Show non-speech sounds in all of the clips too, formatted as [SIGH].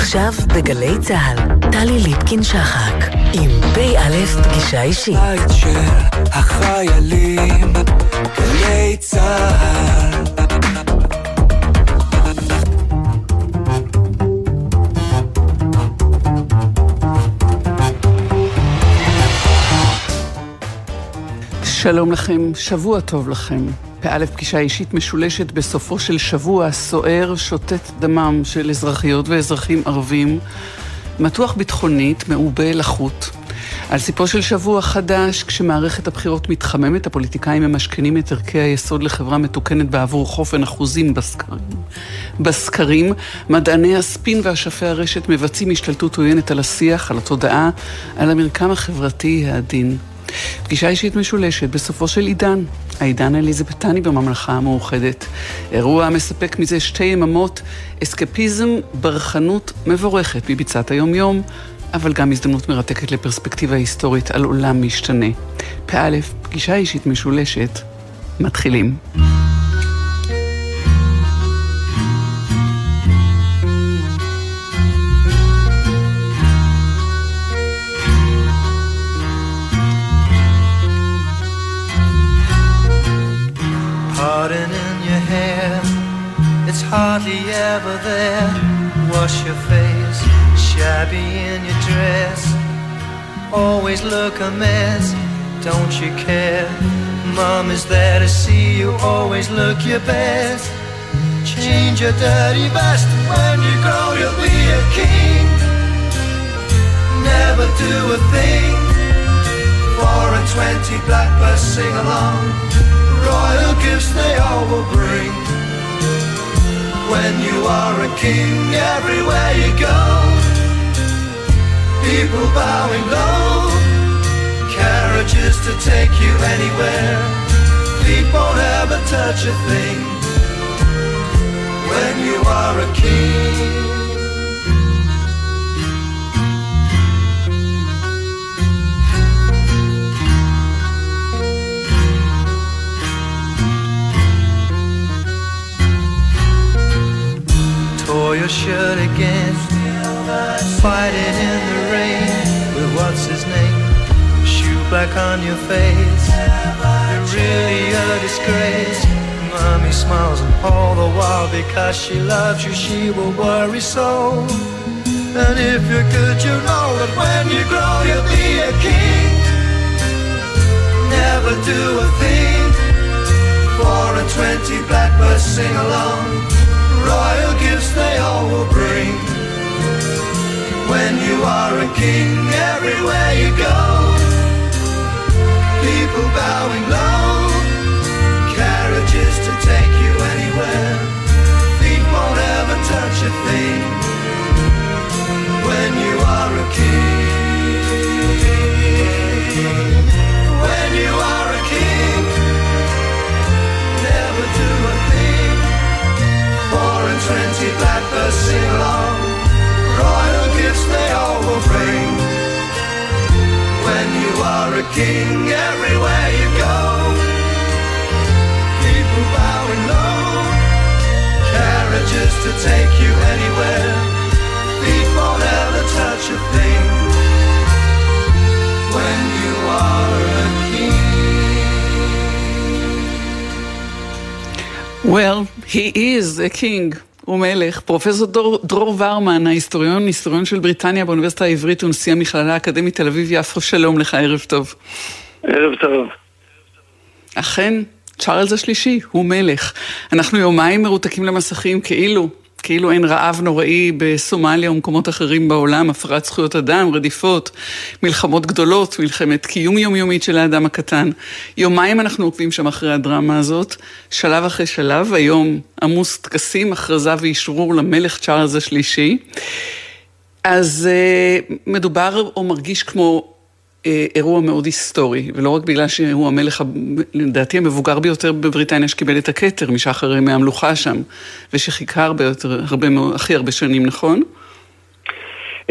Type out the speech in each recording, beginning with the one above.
עכשיו בגלי צה"ל, טלי ליפקין-שחק, עם פ"א פגישה אישית. בית של החיילים, גלי צה"ל. שלום לכם, שבוע טוב לכם. פא' פגישה אישית משולשת בסופו של שבוע סוער, שוטט דמם של אזרחיות ואזרחים ערבים, מתוח ביטחונית, מעובה לחות. על סיפו של שבוע חדש, כשמערכת הבחירות מתחממת, הפוליטיקאים ממשכנים את ערכי היסוד לחברה מתוקנת בעבור חופן אחוזים בסקרים. בסקרים, מדעני הספין ואשפי הרשת מבצעים השתלטות עוינת על השיח, על התודעה, על המרקם החברתי העדין. פגישה אישית משולשת בסופו של עידן, העידן האליזבטני בממלכה המאוחדת. אירוע המספק מזה שתי יממות אסקפיזם, ברחנות מבורכת מביצת היומיום, אבל גם הזדמנות מרתקת לפרספקטיבה היסטורית על עולם משתנה. פא, פגישה אישית משולשת, מתחילים. Pardon in your hair, it's hardly ever there. Wash your face, shabby in your dress. Always look a mess, don't you care? Mom is there to see you, always look your best. Change your dirty vest, when you grow you'll be a king. Never do a thing. Four and twenty blackbirds sing along royal gifts they all will bring. When you are a king, everywhere you go, people bowing low, carriages to take you anywhere. Feet won't ever touch a thing. When you are a king. Tore your shirt again. Fighting in the rain with what's his name? Shoe black on your face. You're really a disgrace. Mommy smiles and all the while because she loves you, she will worry so. And if you're good, you know that when you grow, you'll be a king. Never do a thing. Four and twenty blackbirds sing along royal gifts they all will bring. When you are a king, everywhere you go, people bowing low, carriages to take you anywhere, feet won't ever touch a thing. When you are a king, sing along. Royal gifts they all will bring. When you are a king, everywhere you go, people low, carriages to take you anywhere. Feet won't ever touch a thing. When you are a Well, he is a king. הוא מלך. פרופסור דור, דרור ורמן, ההיסטוריון, היסטוריון של בריטניה באוניברסיטה העברית ונשיא המכללה האקדמית תל אביב-יפו, שלום לך, ערב טוב. ערב טוב. אכן, צ'ארלס השלישי הוא מלך. אנחנו יומיים מרותקים למסכים כאילו, כאילו אין רעב נוראי בסומליה ומקומות אחרים בעולם, הפרת זכויות אדם, רדיפות, מלחמות גדולות, מלחמת קיום יומיומית של האדם הקטן. יומיים אנחנו עוקבים שם אחרי הדרמה הזאת, שלב אחרי שלב, היום עמוס טקסים, הכרזה ואישרור למלך צ'ארלס השלישי. אז uh, מדובר או מרגיש כמו אירוע מאוד היסטורי, ולא רק בגלל שהוא המלך, לדעתי, המבוגר ביותר בבריטניה שקיבל את הכתר משחר ימי המלוכה שם, ושחיכה הרבה יותר, הרבה, הכי הרבה שנים, נכון?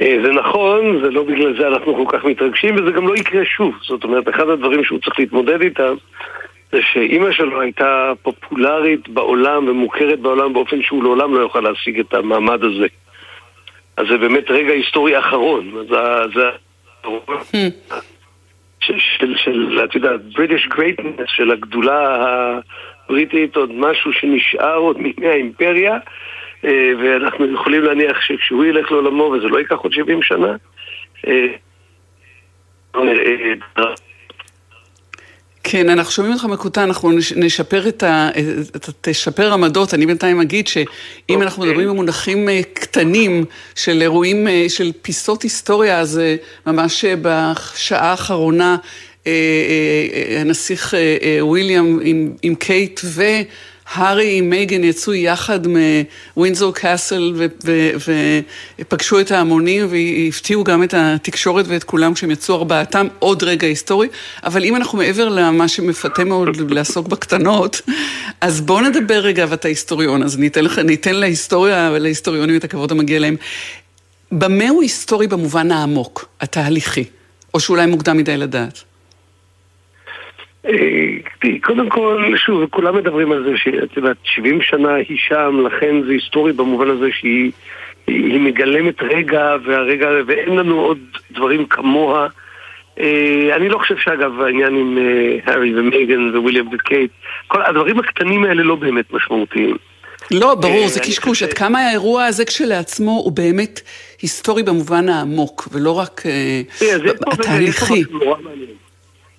זה נכון, זה לא בגלל זה אנחנו כל כך מתרגשים, וזה גם לא יקרה שוב. זאת אומרת, אחד הדברים שהוא צריך להתמודד איתם, זה שאימא שלו הייתה פופולרית בעולם ומוכרת בעולם באופן שהוא לעולם לא יוכל להשיג את המעמד הזה. אז זה באמת רגע היסטורי אחרון. אז זה... של, את יודעת, British greatness, של הגדולה הבריטית, עוד משהו שנשאר עוד מימי האימפריה, אה, ואנחנו יכולים להניח שכשהוא ילך לעולמו, וזה לא ייקח עוד 70 שנה, אה, כן, אנחנו שומעים אותך מקוטע, אנחנו נשפר את ה... תשפר עמדות. אני בינתיים אגיד שאם okay. אנחנו אוקיי. מדברים במונחים אה, קטנים של אירועים, של פיסות היסטוריה, אז ממש בשעה האחרונה הנסיך וויליאם עם, עם קייט ו... הארי עם מייגן יצאו יחד מווינזור קאסל ופגשו את ההמונים והפתיעו גם את התקשורת ואת כולם כשהם יצאו ארבעתם, עוד רגע היסטורי. אבל אם אנחנו מעבר למה שמפתה מאוד [LAUGHS] לעסוק בקטנות, אז בואו נדבר רגע, ואתה היסטוריון, אז ניתן, לך, ניתן להיסטוריה ולהיסטוריונים את הכבוד המגיע להם. במה הוא היסטורי במובן העמוק, התהליכי? או שאולי מוקדם מדי לדעת? אה, קודם כל, שוב, כולם מדברים על זה שאת יודעת, 70 שנה היא שם, לכן זה היסטורי במובן הזה שהיא היא מגלמת רגע, והרגע, ואין לנו עוד דברים כמוה. אה, אני לא חושב שאגב העניין עם אה, הארי ומייגן וויליאם וקייט, כל הדברים הקטנים האלה לא באמת משמעותיים. לא, ברור, זה קשקוש. עד כמה האירוע הזה כשלעצמו הוא באמת היסטורי במובן העמוק, ולא רק התהליכי.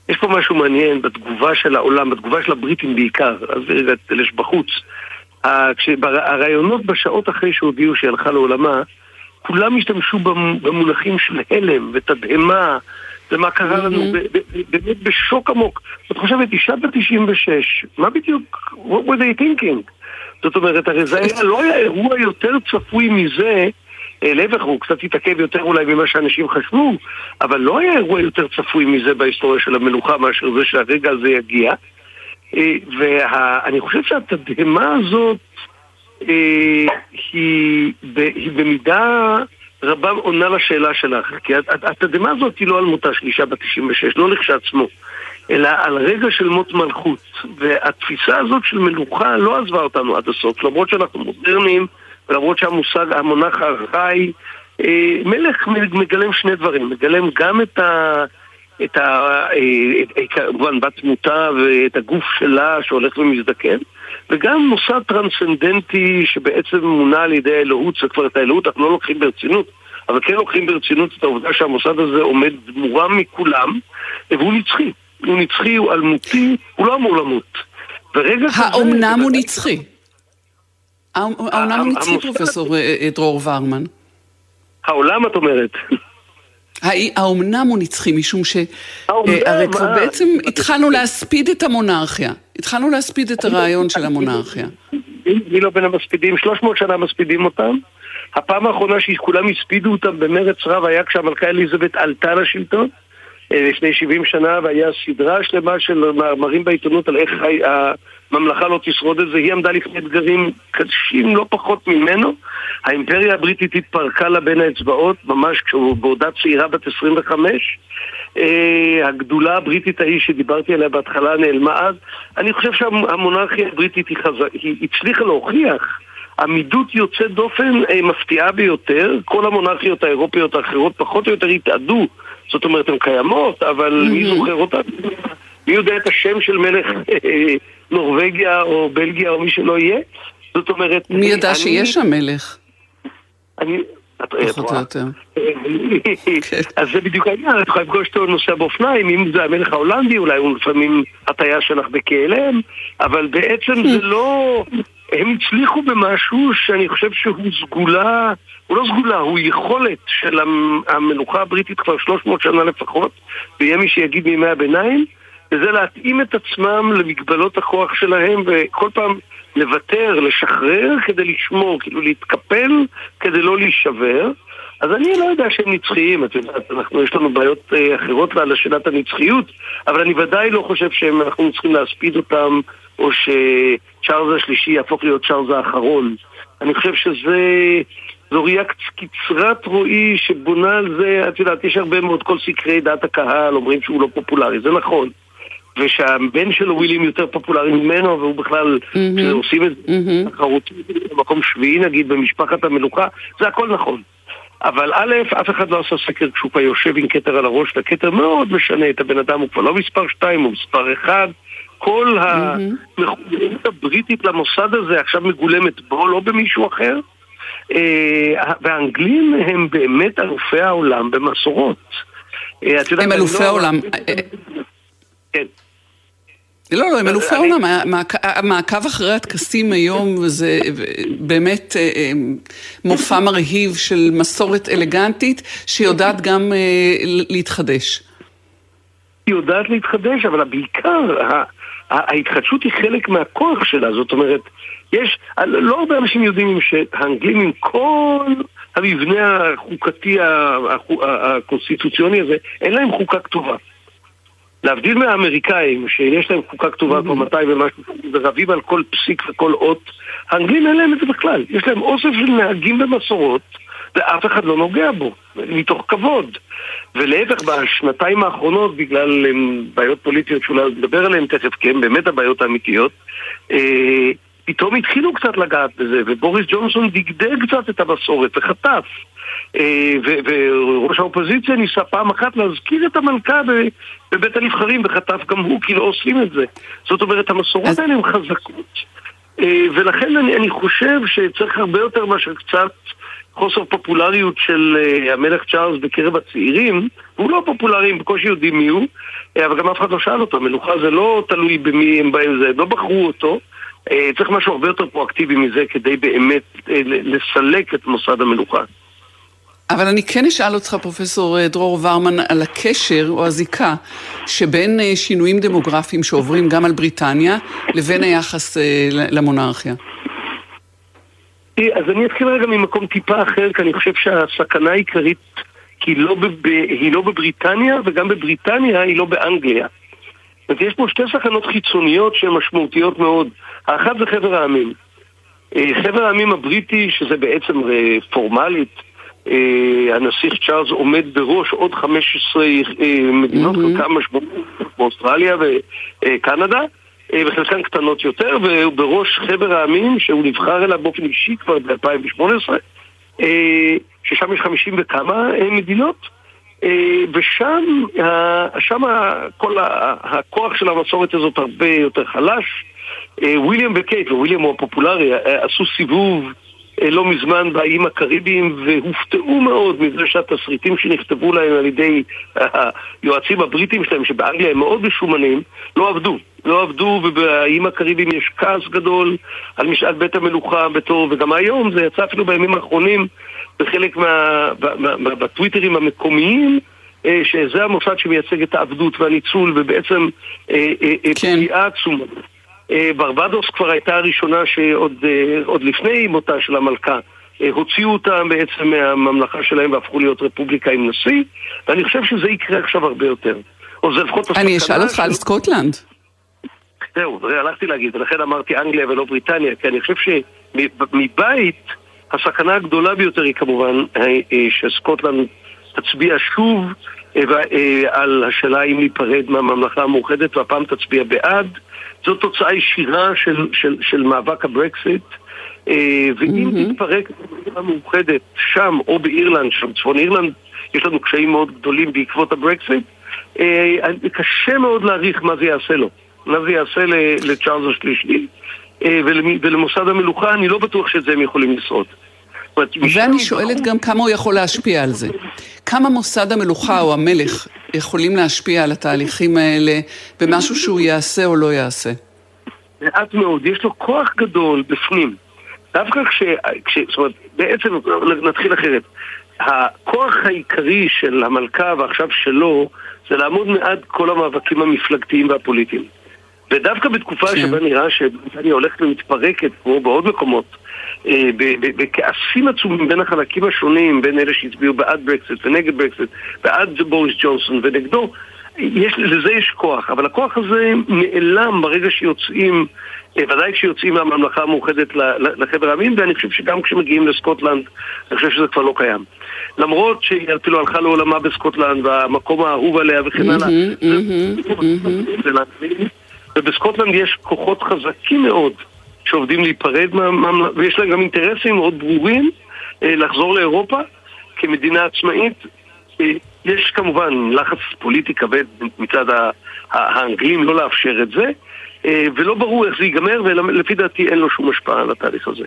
יש פה משהו מעניין בתגובה של העולם, בתגובה של הבריטים בעיקר, אז אלה שבחוץ. הרעיונות בשעות אחרי שהודיעו שהיא הלכה לעולמה, כולם השתמשו במונחים של הלם ותדהמה ומה קרה לנו, באמת בשוק עמוק. את חושבת, אישה בת 96, מה בדיוק, what were they thinking? זאת אומרת, הרי זה היה, לא היה אירוע יותר צפוי מזה להפך, הוא קצת התעכב יותר אולי ממה שאנשים חשבו, אבל לא היה אירוע יותר צפוי מזה בהיסטוריה של המלוכה מאשר זה שהרגע הזה יגיע. אה, ואני חושב שהתדהמה הזאת אה, היא, היא במידה רבה עונה לשאלה שלך, כי התדהמה הזאת היא לא על מותה של אישה בת 96, לא לכשעצמו, אלא על רגע של מות מלכות. והתפיסה הזאת של מלוכה לא עזבה אותנו עד הסוף, למרות שאנחנו מודרניים ולמרות שהמושג, המונח ארכאי, אה, מלך מגלם שני דברים, מגלם גם את ה... את ה... אה, כמובן בת תמותה ואת הגוף שלה שהולך ומזדקן וגם מוסד טרנסצנדנטי שבעצם מונה על ידי האלוהות, זה כבר את האלוהות אנחנו לא לוקחים ברצינות אבל כן לוקחים ברצינות את העובדה שהמוסד הזה עומד מורם מכולם והוא נצחי, הוא נצחי, הוא אלמותי, הוא לא אמור למות. האומנם הוא נצחי? העולם המצרי, פרופסור אה, אה, דרור ורמן. העולם, את אומרת. האומנם הוא נצחי, משום ש... הרי כבר בעצם התחלנו להספיד את המונרכיה. התחלנו להספיד את הרעיון של המונרכיה. מי לא בין המספידים? 300 שנה מספידים אותם. הפעם האחרונה שכולם הספידו אותם במרץ רב היה כשהמלכה אליזבת עלתה לשלטון. אה, לפני 70 שנה, והיה סדרה שלמה של מאמרים בעיתונות על איך הממלכה לא תשרוד את זה. היא עמדה לפני אתגרים קשים לא פחות ממנו. האימפריה הבריטית התפרקה לה בין האצבעות, ממש כשהוא בעודה צעירה בת 25. אה, הגדולה הבריטית ההיא שדיברתי עליה בהתחלה נעלמה אז. אני חושב שהמונרכיה הבריטית היא, חז... היא הצליחה להוכיח עמידות יוצאת דופן אה, מפתיעה ביותר. כל המונרכיות האירופיות האחרות פחות או יותר התאדו זאת אומרת, הן קיימות, אבל mm-hmm. מי זוכר אותן? מי יודע את השם של מלך אה, נורבגיה או בלגיה או מי שלא יהיה? זאת אומרת... מי ידע שיש שם מלך? אני... פחות או יותר. [LAUGHS] כן. אז זה בדיוק העניין, את יכולה לפגוש אותו נוסע באופניים, אם זה המלך ההולנדי, אולי הוא לפעמים הטייס שלך בכלם, אבל בעצם זה לא... הם הצליחו במשהו שאני חושב שהוא סגולה, הוא לא סגולה, הוא יכולת של המלוכה הבריטית כבר 300 שנה לפחות, ויהיה מי שיגיד מימי הביניים, וזה להתאים את עצמם למגבלות הכוח שלהם, וכל פעם לוותר, לשחרר כדי לשמור, כאילו להתקפל כדי לא להישבר. אז אני לא יודע שהם נצחיים, את יודעת, אנחנו, יש לנו בעיות אה, אחרות לשאלת הנצחיות, אבל אני ודאי לא חושב שאנחנו צריכים להספיד אותם, או שצ'ארלס השלישי יהפוך להיות צ'ארלס האחרון. אני חושב שזה... זו ראייה קצרת רועי שבונה על זה, את יודעת, יש הרבה מאוד כל סקרי דעת הקהל אומרים שהוא לא פופולרי, זה נכון. ושהבן שלו ווילים יותר פופולרי ממנו, והוא בכלל, mm-hmm. עושים את זה. תחרותי במקום שביעי נגיד במשפחת המלוכה, זה הכל נכון. אבל א', אף אחד לא עשה סקר כשהוא כבר יושב עם כתר על הראש, והכתר מאוד משנה את הבן אדם, הוא כבר לא מספר 2, הוא מספר 1. כל המחויבות הבריטית למוסד הזה עכשיו מגולמת בו, לא במישהו אחר. אה, והאנגלים הם באמת אלופי העולם במסורות. אה, הם אלופי לא- העולם. כן. לא, לא, הם אלופי העולם. המעקב אחרי הטקסים היום זה באמת אה, מופע מרהיב של מסורת אלגנטית שיודעת גם להתחדש. היא יודעת להתחדש, אבל בעיקר ההתחדשות היא חלק מהכוח שלה. זאת אומרת, יש, לא הרבה אנשים יודעים שהאנגלים עם כל המבנה החוקתי הקונסטיטוציוני הזה, אין להם חוקה כתובה. להבדיל מהאמריקאים, שיש להם חוקה כתובה כבר 200 ומשהו, ורבים על כל פסיק וכל אות, האנגלים אין להם את זה בכלל. יש להם אוסף של נהגים ומסורות, ואף אחד לא נוגע בו, מתוך כבוד. ולהפך, בשנתיים האחרונות, בגלל בעיות פוליטיות שאולי נדבר עליהן תכף, כי הן באמת הבעיות האמיתיות, אה, פתאום התחילו קצת לגעת בזה, ובוריס ג'ונסון דגדג קצת את המסורת וחטף. אה, וראש האופוזיציה ניסה פעם אחת להזכיר את המלכה בבית הנבחרים, וחטף גם הוא, כי לא עושים את זה. זאת אומרת, המסורות האלה הן חזקות. אה, ולכן אני, אני חושב שצריך הרבה יותר מאשר קצת חוסר פופולריות של uh, המלך צ'ארלס בקרב הצעירים, הוא לא פופולרי, הם בקושי יודעים מי הוא, אבל גם אף אחד לא שאל אותו, מלוכה זה לא תלוי במי הם באים, זה לא בחרו אותו, צריך משהו הרבה יותר פרואקטיבי מזה כדי באמת uh, לסלק את מוסד המלוכה. אבל אני כן אשאל אותך, פרופסור דרור ורמן, על הקשר או הזיקה שבין שינויים דמוגרפיים שעוברים גם על בריטניה לבין היחס למונרכיה. אז אני אתחיל רגע ממקום טיפה אחר, כי אני חושב שהסכנה העיקרית היא לא, בב... היא לא בבריטניה, וגם בבריטניה היא לא באנגליה. אז יש פה שתי סכנות חיצוניות שהן משמעותיות מאוד. האחת זה חבר העמים. אה, חבר העמים הבריטי, שזה בעצם אה, פורמלית, אה, הנסיך צ'ארלס עומד בראש עוד 15 מדינות, mm-hmm. חלקם משמעותיות, באוסטרליה וקנדה. אה, וחלקן קטנות יותר, והוא בראש חבר העמים, שהוא נבחר אליו באופן אישי כבר ב-2018, אה, ששם יש חמישים וכמה מדינות. ושם שם כל הכוח של המסורת הזאת הרבה יותר חלש. וויליאם וקייט, וויליאם הוא הפופולרי, עשו סיבוב אה, לא מזמן באיים הקריביים והופתעו מאוד מזה שהתסריטים שנכתבו להם על ידי היועצים הבריטים שלהם, שבאנגליה הם מאוד משומנים, לא עבדו. לא עבדו, ובאיים הקריביים יש כעס גדול על משאל בית המלוכה בתור, וגם היום זה יצא אפילו בימים האחרונים בחלק מה... בטוויטרים המקומיים. אה, שזה המוסד שמייצג את העבדות והניצול ובעצם אה, כן. פגיעה עצומה. אה, ברבדוס כבר הייתה הראשונה שעוד אה, לפני מותה של המלכה אה, הוציאו אותה בעצם מהממלכה שלהם והפכו להיות רפובליקה עם נשיא ואני חושב שזה יקרה עכשיו הרבה יותר. או זה לפחות אני אשאל אותך על סקוטלנד. זהו, הלכתי להגיד, ולכן אמרתי אנגליה ולא בריטניה, כי אני חושב שמבית הסכנה הגדולה ביותר היא כמובן שסקוטלנד תצביע שוב על השאלה אם להיפרד מהממלכה המאוחדת, והפעם תצביע בעד. זו תוצאה ישירה של, של, של מאבק הברקסיט. אה, ואם mm-hmm. תתפרק המדינה המאוחדת שם או באירלנד, שם צפון אירלנד, יש לנו קשיים מאוד גדולים בעקבות הברקסיט, אה, קשה מאוד להעריך מה זה יעשה לו. מה זה יעשה לצ'ארלס השלישי אה, ולמוסד המלוכה, אני לא בטוח שאת זה הם יכולים לשרוד. ואני שואלת גם כמה הוא יכול להשפיע על זה. כמה מוסד המלוכה או המלך יכולים להשפיע על התהליכים האלה במשהו שהוא יעשה או לא יעשה? מעט מאוד. יש לו כוח גדול בפנים. דווקא כש... כש זאת אומרת, בעצם נתחיל אחרת. הכוח העיקרי של המלכה ועכשיו שלו זה לעמוד מעד כל המאבקים המפלגתיים והפוליטיים. ודווקא בתקופה כן. שבה נראה שבריטניה הולכת ומתפרקת, כמו בעוד מקומות, אה, בכעסים עצומים בין החלקים השונים, בין אלה שהצביעו בעד ברקסיט ונגד ברקסיט, בעד בוריס ג'ונסון ונגדו, יש, לזה יש כוח, אבל הכוח הזה נעלם ברגע שיוצאים, אה, ודאי כשיוצאים מהממלכה המאוחדת לחבר העמים, ואני חושב שגם כשמגיעים לסקוטלנד, אני חושב שזה כבר לא קיים. למרות שהיא אפילו הלכה לעולמה בסקוטלנד, והמקום האהוב עליה וכן הלאה. ובסקוטלנד יש כוחות חזקים מאוד שעובדים להיפרד, מה, ויש להם גם אינטרסים מאוד ברורים אה, לחזור לאירופה, כמדינה עצמאית. יש כמובן לחץ פוליטי כבד מצד האנגלים לא לאפשר את זה, ולא ברור איך זה ייגמר, ולפי דעתי אין לו שום השפעה על התהליך הזה.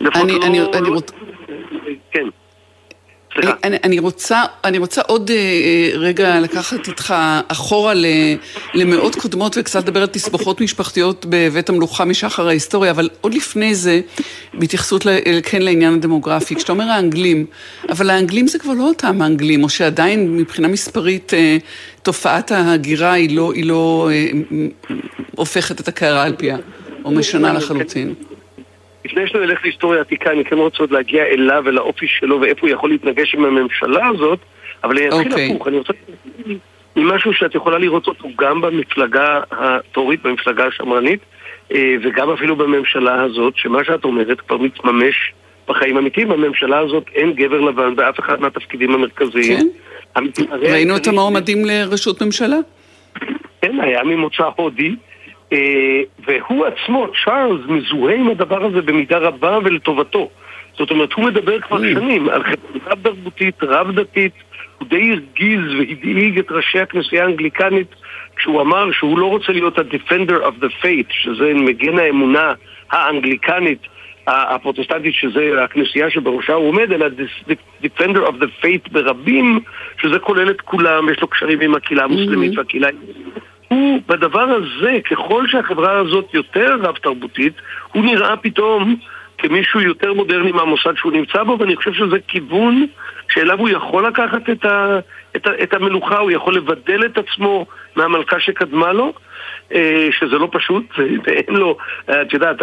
אני, לא, אני, לא... אני רוצ... כן. אני, אני, רוצה, אני רוצה עוד אה, אה, רגע לקחת איתך אחורה ל, למאות קודמות וקצת לדבר על תסבוכות משפחתיות בבית המלוכה משחר ההיסטוריה, אבל עוד לפני זה, בהתייחסות כן לעניין הדמוגרפי, כשאתה אומר האנגלים, אבל האנגלים זה כבר לא אותם האנגלים, או שעדיין מבחינה מספרית אה, תופעת ההגירה היא לא, היא לא הופכת את הקערה על פיה, או משנה לחלוטין. לפני שנלך להיסטוריה עתיקה, אני כן רוצה עוד להגיע אליו ולאופי שלו ואיפה הוא יכול להתנגש עם הממשלה הזאת, אבל אני אתחיל okay. אוקיי. הפוך, אני רוצה ממשהו שאת יכולה לראות אותו גם במפלגה התורית, במפלגה השמרנית, אה, וגם אפילו בממשלה הזאת, שמה שאת אומרת כבר מתממש בחיים אמיתיים. בממשלה הזאת אין גבר לבן באף אחד מהתפקידים המרכזיים. כן. ראינו את המועמדים לראשות ממשלה? כן, היה ממוצא הודי. אה, והוא עצמו, צ'ארלס, מזוהה עם הדבר הזה במידה רבה ולטובתו. זאת אומרת, הוא מדבר כבר mm. שנים על חברה רב-תרבותית, רב-דתית, הוא די הרגיז והדאיג את ראשי הכנסייה האנגליקנית כשהוא אמר שהוא לא רוצה להיות ה-Defender of the Faith, שזה מגן האמונה האנגליקנית הפרוטסטנטית, שזה הכנסייה שבראשה הוא עומד, אלא Defender of the Faith ברבים, שזה כולל את כולם, יש לו קשרים עם הקהילה המוסלמית mm-hmm. והקהילה הוא בדבר הזה, ככל שהחברה הזאת יותר רב-תרבותית, הוא נראה פתאום כמישהו יותר מודרני מהמוסד שהוא נמצא בו, ואני חושב שזה כיוון שאליו הוא יכול לקחת את, ה, את, ה, את המלוכה, הוא יכול לבדל את עצמו מהמלכה שקדמה לו, אה, שזה לא פשוט, [LAUGHS] ואין לו, את יודעת,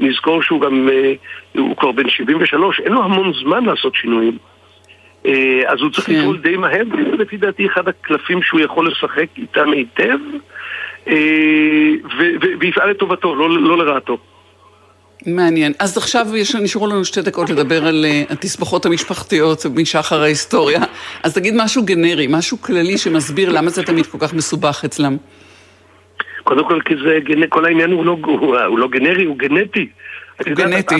נזכור שהוא גם, אה, הוא כבר בן 73, אין לו המון זמן לעשות שינויים. אה, אז הוא צריך כן. לפעול די מהר, וזה לפי דעתי אחד הקלפים שהוא יכול לשחק איתם היטב, אה, ויפעל לטובתו, לא, לא לרעתו. מעניין. אז עכשיו יש, נשארו לנו שתי דקות לדבר על uh, התסבוכות המשפחתיות משחר ההיסטוריה. אז תגיד משהו גנרי, משהו כללי שמסביר למה זה תמיד כל כך מסובך אצלם. קודם כל, כי זה, כל העניין הוא לא, הוא, הוא לא גנרי, הוא גנטי. גנטי.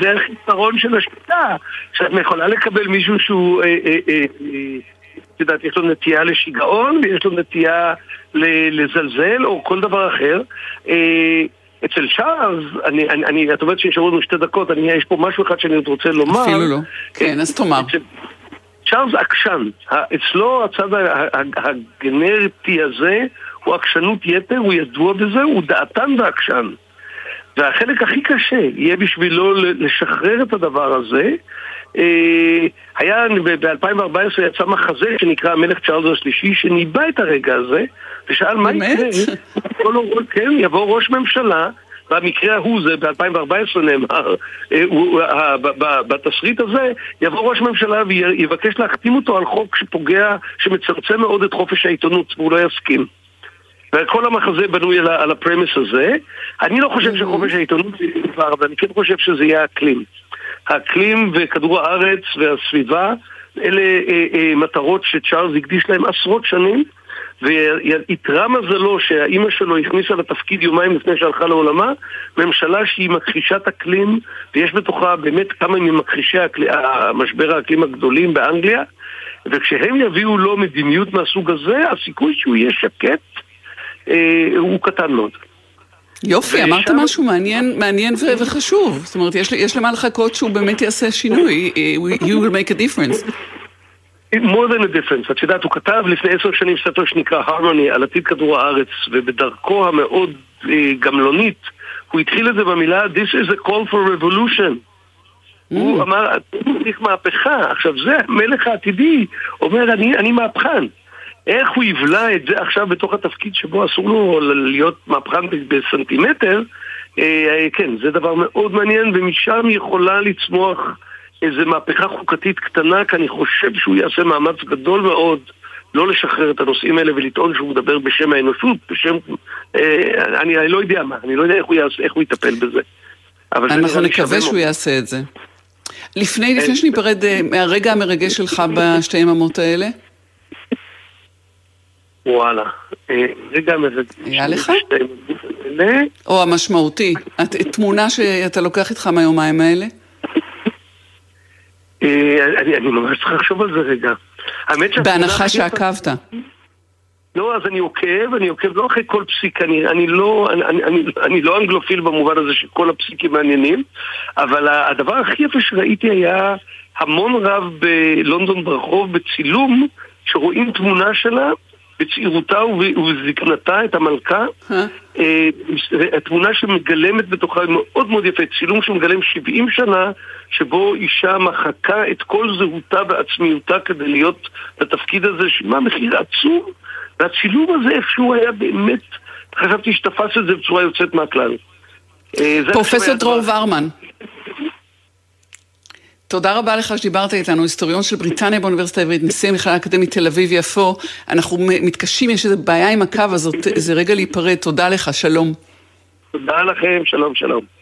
זה החיסרון של השיטה, שאת יכולה לקבל מישהו שהוא, אה, אה, אה, את יודעת, יש לו נטייה לשיגעון, ויש לו נטייה לזלזל, או כל דבר אחר. אצל צ'ארלס, אני, אני, אני, את אומרת שנשארו לנו שתי דקות, אני, יש פה משהו אחד שאני עוד רוצה לומר. אפילו לא. כן, אז תאמר. צ'ארלס עקשן. אצלו הצד הגנרטי הזה הוא עקשנות יתר, הוא ידוע בזה, הוא דעתן ועקשן. והחלק הכי קשה יהיה בשבילו לשחרר את הדבר הזה. אה, היה, ב-2014 יצא מחזה שנקרא המלך צ'ארלס השלישי, שניבא את הרגע הזה, ושאל מה יקרה, כן, יבוא ראש ממשלה, במקרה ההוא, זה ב-2014 נאמר, אה, בתסריט הזה, יבוא ראש ממשלה ויבקש להחתים אותו על חוק שפוגע, שמצמצם מאוד את חופש העיתונות, והוא לא יסכים. וכל המחזה בנוי על, הפרמיס הזה. אני לא חושב שחופש העיתונות זה דבר, אבל אני כן חושב שזה יהיה האקלים. האקלים וכדור הארץ והסביבה, אלה אה, אה, מטרות שצ'ארלס הקדיש להם עשרות שנים, ויתרה מזלו שהאימא שלו הכניסה לתפקיד יומיים לפני שהלכה לעולמה, ממשלה שהיא מכחישת אקלים, ויש בתוכה באמת כמה ממכחישי משבר האקלים הגדולים באנגליה, וכשהם יביאו לו מדיניות מהסוג הזה, הסיכוי שהוא יהיה שקט אה, הוא קטן מאוד. יופי, אמרת משהו מעניין, מעניין וחשוב. זאת אומרת, יש, יש למה לחכות שהוא באמת יעשה שינוי. You will make a difference. More than a difference. את יודעת, הוא כתב לפני עשר שנים ספר שנקרא Harmony על עתיד כדור הארץ, ובדרכו המאוד אה, גמלונית, הוא התחיל את זה במילה This is a call for revolution. Mm. הוא אמר, צריך מהפכה. עכשיו זה המלך העתידי, אומר, אני, אני מהפכן. איך הוא יבלע את זה עכשיו בתוך התפקיד שבו אסור לו להיות מהפכן בסנטימטר, אה, כן, זה דבר מאוד מעניין, ומשם יכולה לצמוח איזו מהפכה חוקתית קטנה, כי אני חושב שהוא יעשה מאמץ גדול מאוד לא לשחרר את הנושאים האלה ולטעון שהוא מדבר בשם האנושות, בשם... אה, אני, אני לא יודע מה, אני לא יודע איך הוא, יעשה, איך הוא יטפל בזה. אנחנו נקווה שהוא יעשה את זה. לפני, לפני שניפרד אה, מהרגע המרגש שלך בשתי יממות האלה, וואלה. אה, רגע היה לך? או המשמעותי. תמונה שאתה לוקח איתך מהיומיים האלה? אה, אני, אני ממש צריך לחשוב על זה רגע. בהנחה שעקבת. לא, אז אני עוקב, אני עוקב לא אחרי כל פסיק, אני, אני, לא, אני, אני, אני לא אנגלופיל במובן הזה שכל הפסיקים מעניינים, אבל הדבר הכי יפה שראיתי היה המון רב בלונדון ברחוב בצילום, שרואים תמונה שלה בצעירותה ובזקנתה את המלכה, אה? אה, התמונה שמגלמת בתוכה מאוד מאוד יפה, צילום שמגלם 70 שנה, שבו אישה מחקה את כל זהותה ועצמיותה כדי להיות בתפקיד הזה, שמה מחיר עצום, והצילום הזה איכשהו היה באמת, חשבתי שתפס את זה בצורה יוצאת מהכלל. אה, פרופסור דרור ורמן. תודה רבה לך שדיברת איתנו, היסטוריון של בריטניה באוניברסיטה העברית, נשיא המכללה האקדמית תל אביב-יפו. אנחנו מתקשים, יש איזו בעיה עם הקו, אז זה רגע להיפרד. תודה לך, שלום. תודה לכם, שלום, שלום.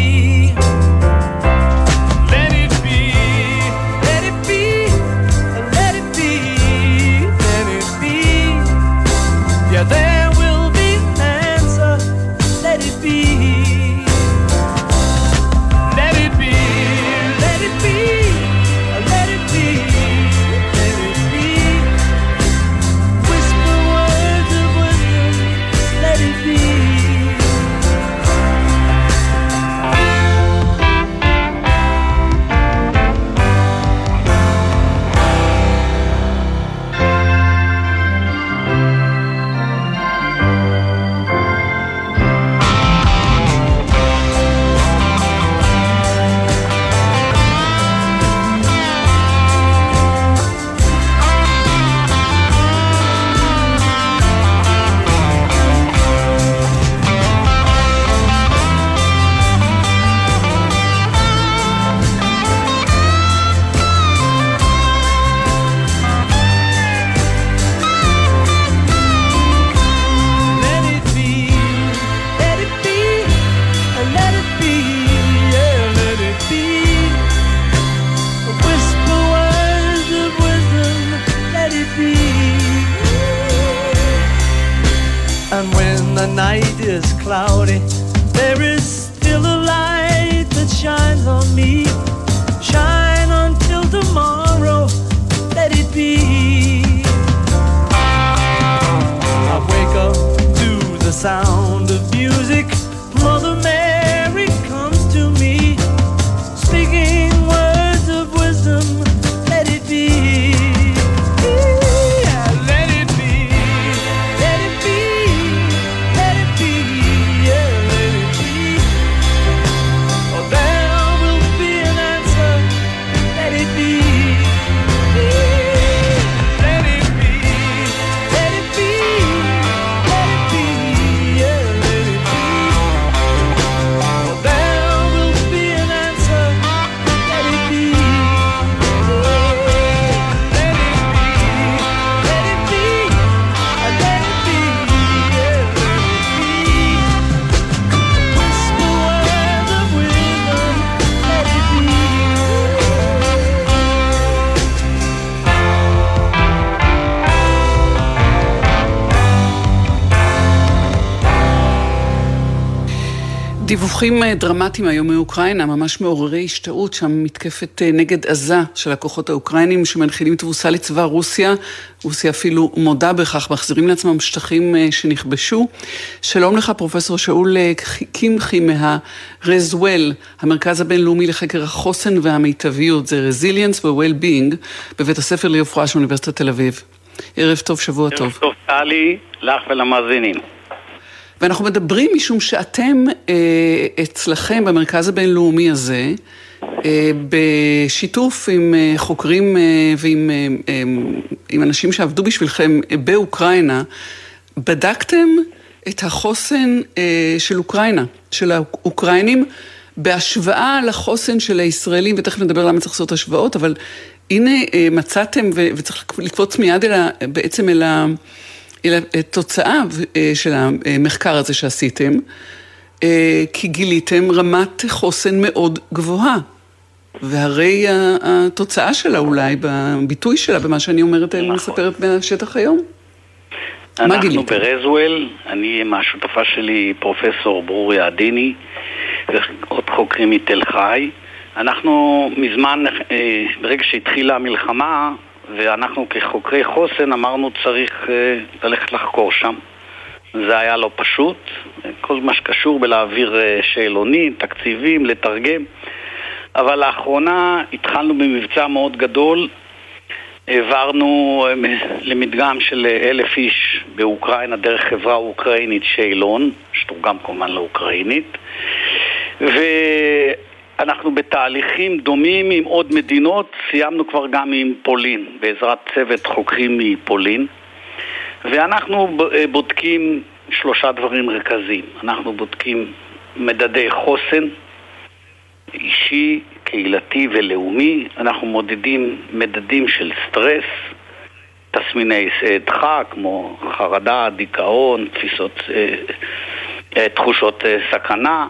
דיווחים אה, דרמטיים היום מאוקראינה, ממש מעוררי השתאות, שם מתקפת אה, נגד עזה של הכוחות האוקראינים שמנחילים תבוסה לצבא רוסיה. רוסיה אפילו מודה בכך, מחזירים לעצמם שטחים אה, שנכבשו. שלום לך, פרופסור שאול קמחי מהרזוול, המרכז הבינלאומי לחקר החוסן והמיטביות, זה Resilience ו-Well-being, בבית הספר לרפואה של אוניברסיטת תל אביב. ערב טוב, שבוע ערב טוב. ערב טוב, טלי, לך ולמאזינים. ואנחנו מדברים משום שאתם אה, אצלכם במרכז הבינלאומי הזה, אה, בשיתוף עם אה, חוקרים אה, ועם אה, אה, עם אנשים שעבדו בשבילכם אה, באוקראינה, בדקתם את החוסן אה, של אוקראינה, של האוקראינים, בהשוואה לחוסן של הישראלים, ותכף נדבר למה צריך לעשות השוואות, אבל הנה אה, מצאתם, ו- וצריך לקפוץ מיד אל ה, בעצם אל ה... אלא תוצאה אה, של המחקר הזה שעשיתם, אה, כי גיליתם רמת חוסן מאוד גבוהה. והרי התוצאה שלה אולי, בביטוי שלה, במה שאני אומרת, נכון. מספרת מהשטח היום. מה גיליתם? אנחנו ברזוול, אני עם השותפה שלי, פרופסור ברוריה עדיני, ועוד חוקרים מתל חי. אנחנו מזמן, אה, ברגע שהתחילה המלחמה, ואנחנו כחוקרי חוסן אמרנו צריך uh, ללכת לחקור שם. זה היה לא פשוט, כל מה שקשור בלהעביר uh, שאלונים, תקציבים, לתרגם. אבל לאחרונה התחלנו במבצע מאוד גדול, העברנו uh, למדגם של אלף איש באוקראינה דרך חברה אוקראינית שאלון, שתורגם כמובן לאוקראינית, ו... אנחנו בתהליכים דומים עם עוד מדינות, סיימנו כבר גם עם פולין, בעזרת צוות חוקרים מפולין, ואנחנו אה, בודקים שלושה דברים מרכזיים. אנחנו בודקים מדדי חוסן, אישי, קהילתי ולאומי, אנחנו מודדים מדדים של סטרס, תסמיני דחק כמו חרדה, דיכאון, תפיסות, אה, תחושות אה, סכנה,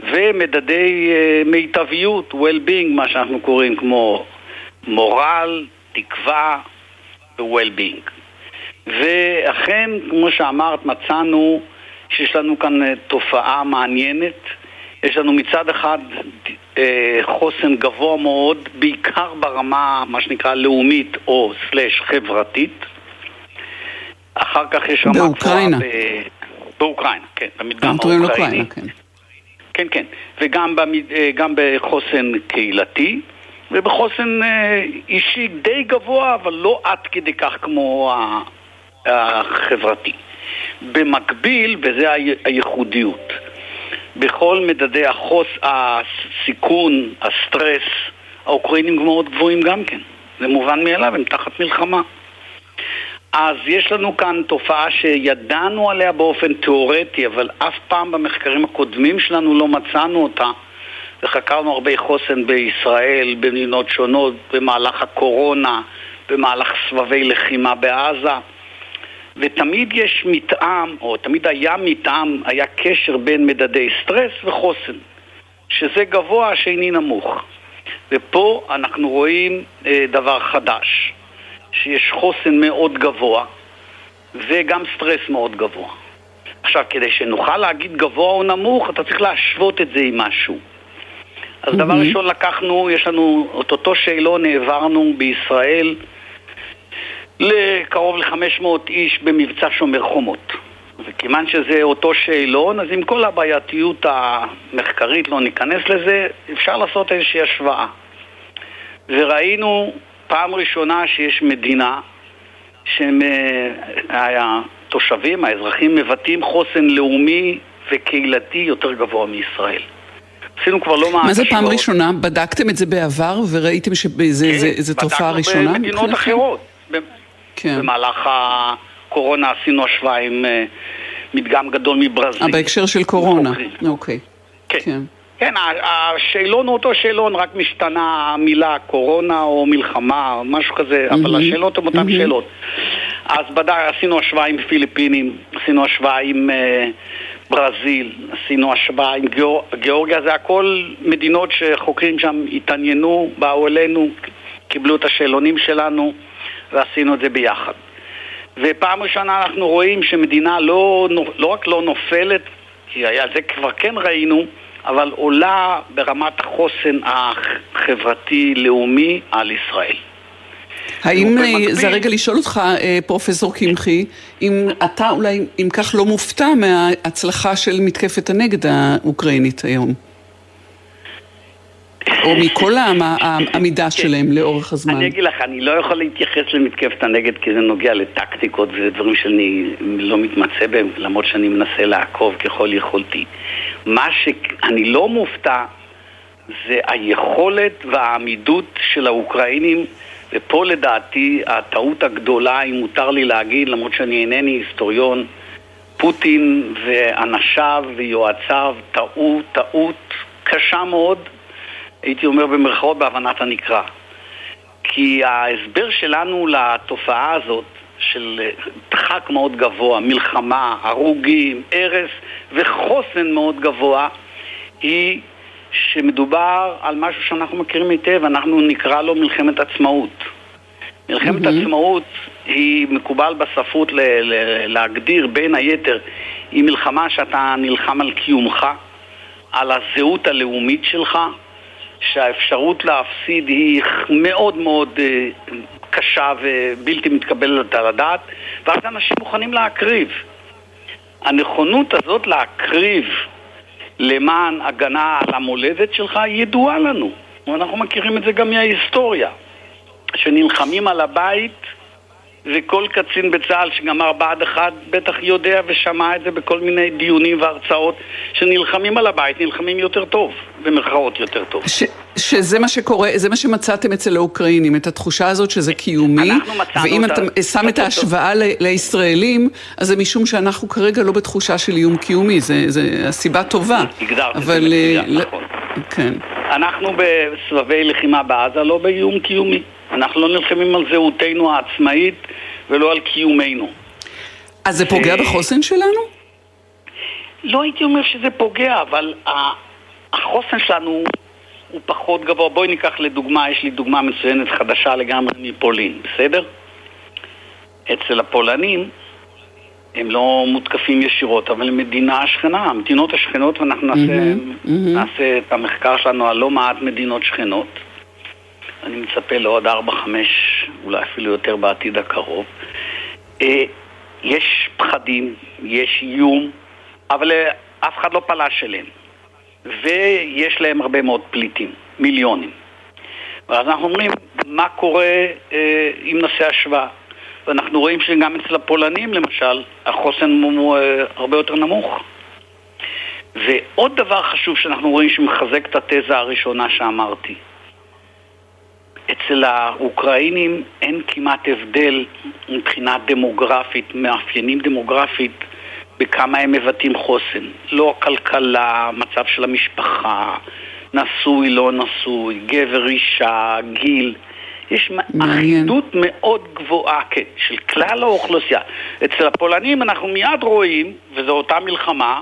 ומדדי uh, מיטביות, well-being, מה שאנחנו קוראים כמו מורל, תקווה ו-well-being. ואכן, כמו שאמרת, מצאנו שיש לנו כאן uh, תופעה מעניינת. יש לנו מצד אחד uh, חוסן גבוה מאוד, בעיקר ברמה, מה שנקרא, לאומית או סלש חברתית. אחר כך יש רמה גבוהה... באוקראינה. באוקראינה, כן, במדגם האוקראיני. כן. כן, כן. וגם במד... אה, בחוסן קהילתי ובחוסן אה, אישי די גבוה, אבל לא עד כדי כך כמו החברתי. במקביל, וזה הייחודיות, בכל מדדי החוס, הסיכון, הסטרס, האוקראינים מאוד גבוהים גם כן. זה מובן מאליו, הם תחת מלחמה. אז יש לנו כאן תופעה שידענו עליה באופן תיאורטי, אבל אף פעם במחקרים הקודמים שלנו לא מצאנו אותה. וחקרנו הרבה חוסן בישראל, במדינות שונות, במהלך הקורונה, במהלך סבבי לחימה בעזה. ותמיד יש מתאם, או תמיד היה מתאם, היה קשר בין מדדי סטרס וחוסן, שזה גבוה, השני נמוך. ופה אנחנו רואים אה, דבר חדש. שיש חוסן מאוד גבוה וגם סטרס מאוד גבוה. עכשיו, כדי שנוכל להגיד גבוה או נמוך, אתה צריך להשוות את זה עם משהו. אז mm-hmm. דבר ראשון לקחנו, יש לנו את אותו שאלון העברנו בישראל לקרוב ל-500 איש במבצע שומר חומות. וכיוון שזה אותו שאלון, אז עם כל הבעייתיות המחקרית, לא ניכנס לזה, אפשר לעשות איזושהי השוואה. וראינו פעם ראשונה שיש מדינה שהתושבים, האזרחים מבטאים חוסן לאומי וקהילתי יותר גבוה מישראל. עשינו כבר לא מעט... מה זה פעם ראשונה? בדקתם את זה בעבר וראיתם שזו כן, תופעה ראשונה? בדקנו במדינות אחרות. כן. במהלך הקורונה עשינו השוואה עם אה, מדגם גדול מברזיל. אה, בהקשר של קורונה, אוקיי. כן. כן. השאלון הוא אותו שאלון, רק משתנה המילה קורונה או מלחמה או משהו כזה, mm-hmm. אבל השאלות הן אותן mm-hmm. שאלות. אז בדק, עשינו השוואה עם פיליפינים, עשינו השוואה עם uh, ברזיל, עשינו השוואה עם גיאור... גיאורגיה, זה הכל מדינות שחוקרים שם התעניינו, באו אלינו, קיבלו את השאלונים שלנו ועשינו את זה ביחד. ופעם ראשונה אנחנו רואים שמדינה לא, לא רק לא נופלת כי היה, זה כבר כן ראינו, אבל עולה ברמת החוסן החברתי-לאומי על ישראל. האם, אה, זה רגע לשאול אותך, אה, פרופסור קמחי, אם אתה אולי, אם כך, לא מופתע מההצלחה של מתקפת הנגד האוקראינית היום? או מכל [LAUGHS] העמידה כן. שלהם לאורך הזמן. אני אגיד לך, אני לא יכול להתייחס למתקפת הנגד כי זה נוגע לטקטיקות וזה דברים שאני לא מתמצא בהם, למרות שאני מנסה לעקוב ככל יכולתי. מה שאני לא מופתע זה היכולת והעמידות של האוקראינים ופה לדעתי הטעות הגדולה, אם מותר לי להגיד, למרות שאני אינני היסטוריון, פוטין ואנשיו ויועציו טעו טעות קשה מאוד הייתי אומר במרכאות בהבנת הנקרא. כי ההסבר שלנו לתופעה הזאת של דחק מאוד גבוה, מלחמה, הרוגים, הרס וחוסן מאוד גבוה, היא שמדובר על משהו שאנחנו מכירים היטב, אנחנו נקרא לו מלחמת עצמאות. מלחמת mm-hmm. עצמאות היא מקובל בספרות ל- ל- להגדיר בין היתר, היא מלחמה שאתה נלחם על קיומך, על הזהות הלאומית שלך, שהאפשרות להפסיד היא מאוד מאוד אה, קשה ובלתי מתקבלת על הדעת, ואז אנשים מוכנים להקריב. הנכונות הזאת להקריב למען הגנה על המולדת שלך ידועה לנו. ואנחנו מכירים את זה גם מההיסטוריה. שנלחמים על הבית וכל קצין בצה"ל שגמר בה"ד 1 בטח יודע ושמע את זה בכל מיני דיונים והרצאות שנלחמים על הבית, נלחמים יותר טוב, במרכאות יותר טוב. ש, שזה מה שקורה, זה מה שמצאתם אצל האוקראינים, את התחושה הזאת שזה קיומי, ואם אתה שם את ההשוואה ל, לישראלים, אז זה משום שאנחנו כרגע לא בתחושה של איום קיומי, זה, זה הסיבה טובה. הגדרת את זה מצוין, אה, נכון. כן. אנחנו בסבבי לחימה בעזה לא באיום קיומי. אנחנו לא נלחמים על זהותנו העצמאית ולא על קיומנו. אז זה פוגע בחוסן שלנו? לא הייתי אומר שזה פוגע, אבל החוסן שלנו הוא פחות גבוה. בואי ניקח לדוגמה, יש לי דוגמה מצוינת חדשה לגמרי מפולין, בסדר? אצל הפולנים הם לא מותקפים ישירות, אבל מדינה שכנה, המדינות השכנות, ואנחנו נעשה, mm-hmm. נעשה את המחקר שלנו על לא מעט מדינות שכנות. אני מצפה לעוד ארבע, חמש, אולי אפילו יותר בעתיד הקרוב. אה, יש פחדים, יש איום, אבל אה, אף אחד לא פלש אליהם. ויש להם הרבה מאוד פליטים, מיליונים. ואז אנחנו אומרים, מה קורה אה, אם נעשה השוואה? ואנחנו רואים שגם אצל הפולנים, למשל, החוסן הוא אה, הרבה יותר נמוך. ועוד דבר חשוב שאנחנו רואים שמחזק את התזה הראשונה שאמרתי. אצל האוקראינים אין כמעט הבדל מבחינה דמוגרפית, מאפיינים דמוגרפית, בכמה הם מבטאים חוסן. לא הכלכלה, מצב של המשפחה, נשוי, לא נשוי, גבר, אישה, גיל. יש אחידות מאוד גבוהה כן, של כלל האוכלוסייה. אצל הפולנים אנחנו מיד רואים, וזו אותה מלחמה,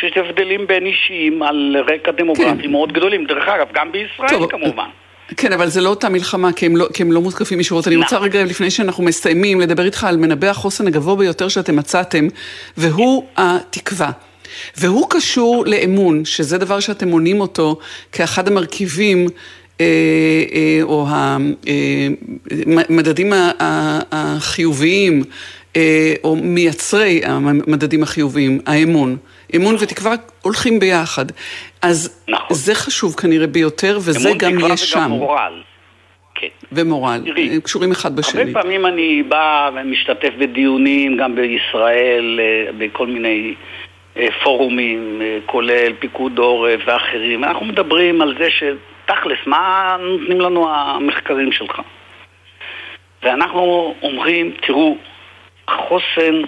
שיש הבדלים בין אישיים על רקע דמוגרפי כן. מאוד גדולים. דרך אגב, גם בישראל טוב, כמובן. כן, אבל זה לא אותה מלחמה, כי הם לא, כי הם לא מותקפים ישירות. אני רוצה נכון. רגע, לפני שאנחנו מסיימים, לדבר איתך על מנבא החוסן הגבוה ביותר שאתם מצאתם, והוא התקווה. והוא קשור לאמון, שזה דבר שאתם מונים אותו כאחד המרכיבים אה, אה, או המדדים אה, החיוביים, או מייצרי המדדים החיוביים, האמון. אמון ותקווה הולכים ביחד. אז נכון. זה חשוב כנראה ביותר, וזה גם יש שם. אמון, תקווה וגם מורל. כן. ומורל, הם קשורים אחד בשני. הרבה פעמים אני בא ומשתתף בדיונים, גם בישראל, בכל מיני פורומים, כולל פיקוד עורף ואחרים. אנחנו מדברים על זה ש... תכלס, מה נותנים לנו המחקרים שלך? ואנחנו אומרים, תראו, החוסן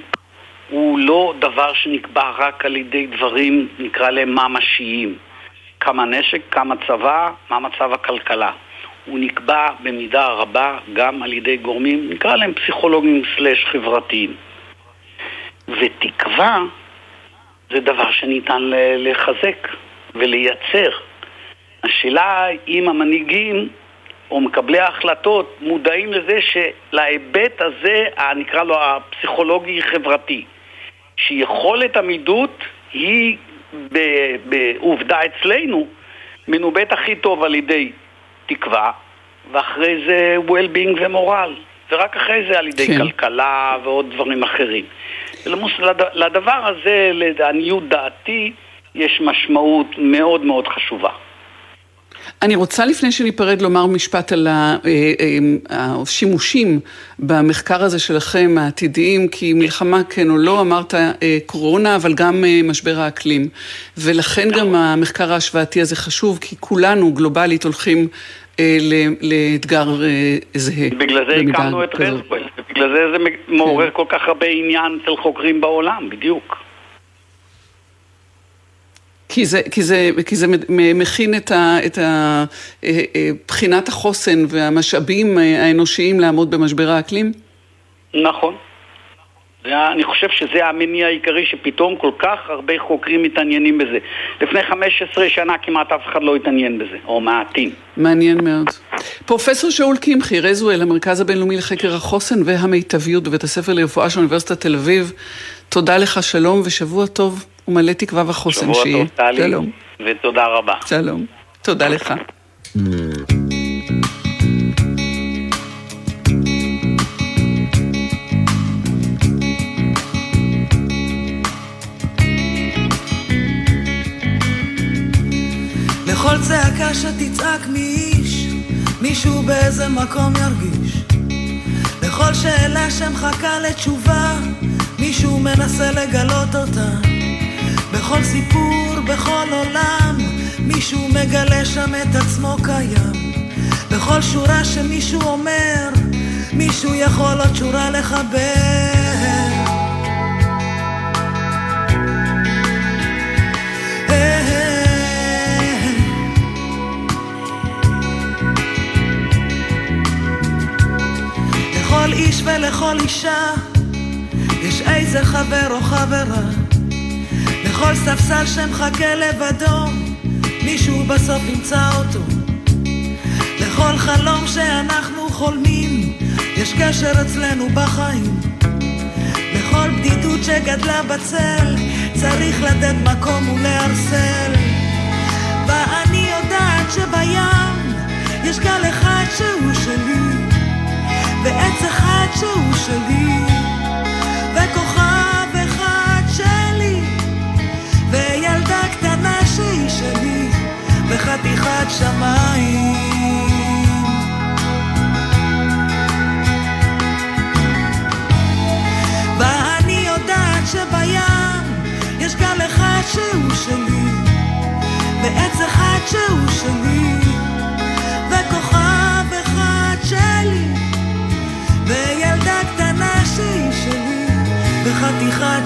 הוא לא דבר שנקבע רק על ידי דברים, נקרא להם ממשיים. כמה נשק, כמה צבא, מה מצב הכלכלה. הוא נקבע במידה רבה גם על ידי גורמים, נקרא להם פסיכולוגים סלאש חברתיים. ותקווה זה דבר שניתן לחזק ולייצר. השאלה אם המנהיגים או מקבלי ההחלטות מודעים לזה שלהיבט הזה, נקרא לו הפסיכולוגי-חברתי, שיכולת עמידות היא בעובדה אצלנו, מנובט הכי טוב על ידי תקווה, ואחרי זה well-being ומורל, ורק אחרי זה על ידי כן. כלכלה ועוד דברים אחרים. ולמוס, לד, לדבר הזה, לעניות דעתי, יש משמעות מאוד מאוד חשובה. אני רוצה לפני שניפרד לומר משפט על אה, אה, השימושים במחקר הזה שלכם, העתידיים, כי מלחמה כן או לא, אמרת אה, קורונה, אבל גם משבר האקלים. ולכן גם נכון. המחקר ההשוואתי הזה חשוב, כי כולנו גלובלית הולכים לאתגר זהה. בגלל זה הקמנו את רזפל, בגלל זה זה מעורר כן. כל כך הרבה עניין אצל חוקרים בעולם, בדיוק. כי זה, כי זה, כי זה מכין את, ה, את ה, אה, אה, בחינת החוסן והמשאבים האנושיים לעמוד במשבר האקלים? נכון. אני חושב שזה המניע העיקרי שפתאום כל כך הרבה חוקרים מתעניינים בזה. לפני 15 שנה כמעט אף אחד לא התעניין בזה, או מעטים. מעניין מאוד. פרופסור שאול קמחי, רזואל, המרכז הבינלאומי לחקר החוסן והמיטביות בבית הספר לרפואה של אוניברסיטת תל אביב, תודה לך, שלום ושבוע טוב. ומלא תקווה וחוסן שיהיה. שבוע טוב, טלי. שלום. ותודה רבה. שלום. תודה לך. לכל צעקה שתצעק מאיש, מישהו באיזה מקום ירגיש. לכל שאלה שמחכה לתשובה, מישהו מנסה לגלות אותה. בכל סיפור, בכל עולם, מישהו מגלה שם את עצמו קיים. בכל שורה שמישהו אומר, מישהו יכול עוד שורה לחבר. לכל איש ולכל אישה יש איזה חבר או חברה לכל ספסל שמחכה לבדו, מישהו בסוף ימצא אותו. לכל חלום שאנחנו חולמים, יש קשר אצלנו בחיים. לכל בדידות שגדלה בצל, צריך לתת מקום ולהרסל.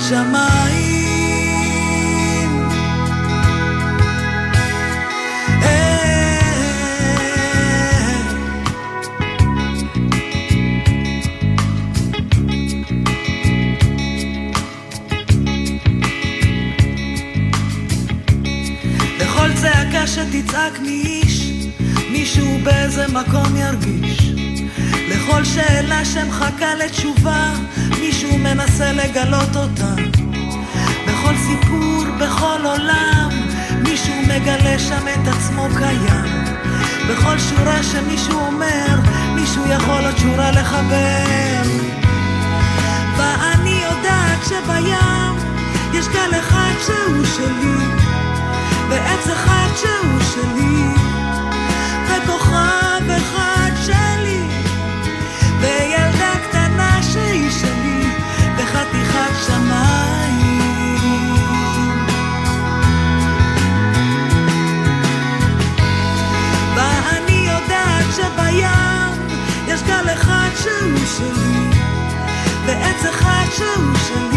שמיים. שתצעק מאיש, מישהו באיזה מקום ירגיש. לכל שאלה שמחכה לתשובה, מישהו מנסה לגלות אותה. בכל עולם, מישהו מגלה שם את עצמו קיים. בכל שורה שמישהו אומר, מישהו יכול עוד שורה לחבר. ואני יודעת שבים יש גל אחד שהוא שלי. ועץ אחד שהוא שלי, שלי, ועץ אחד שהוא שלי.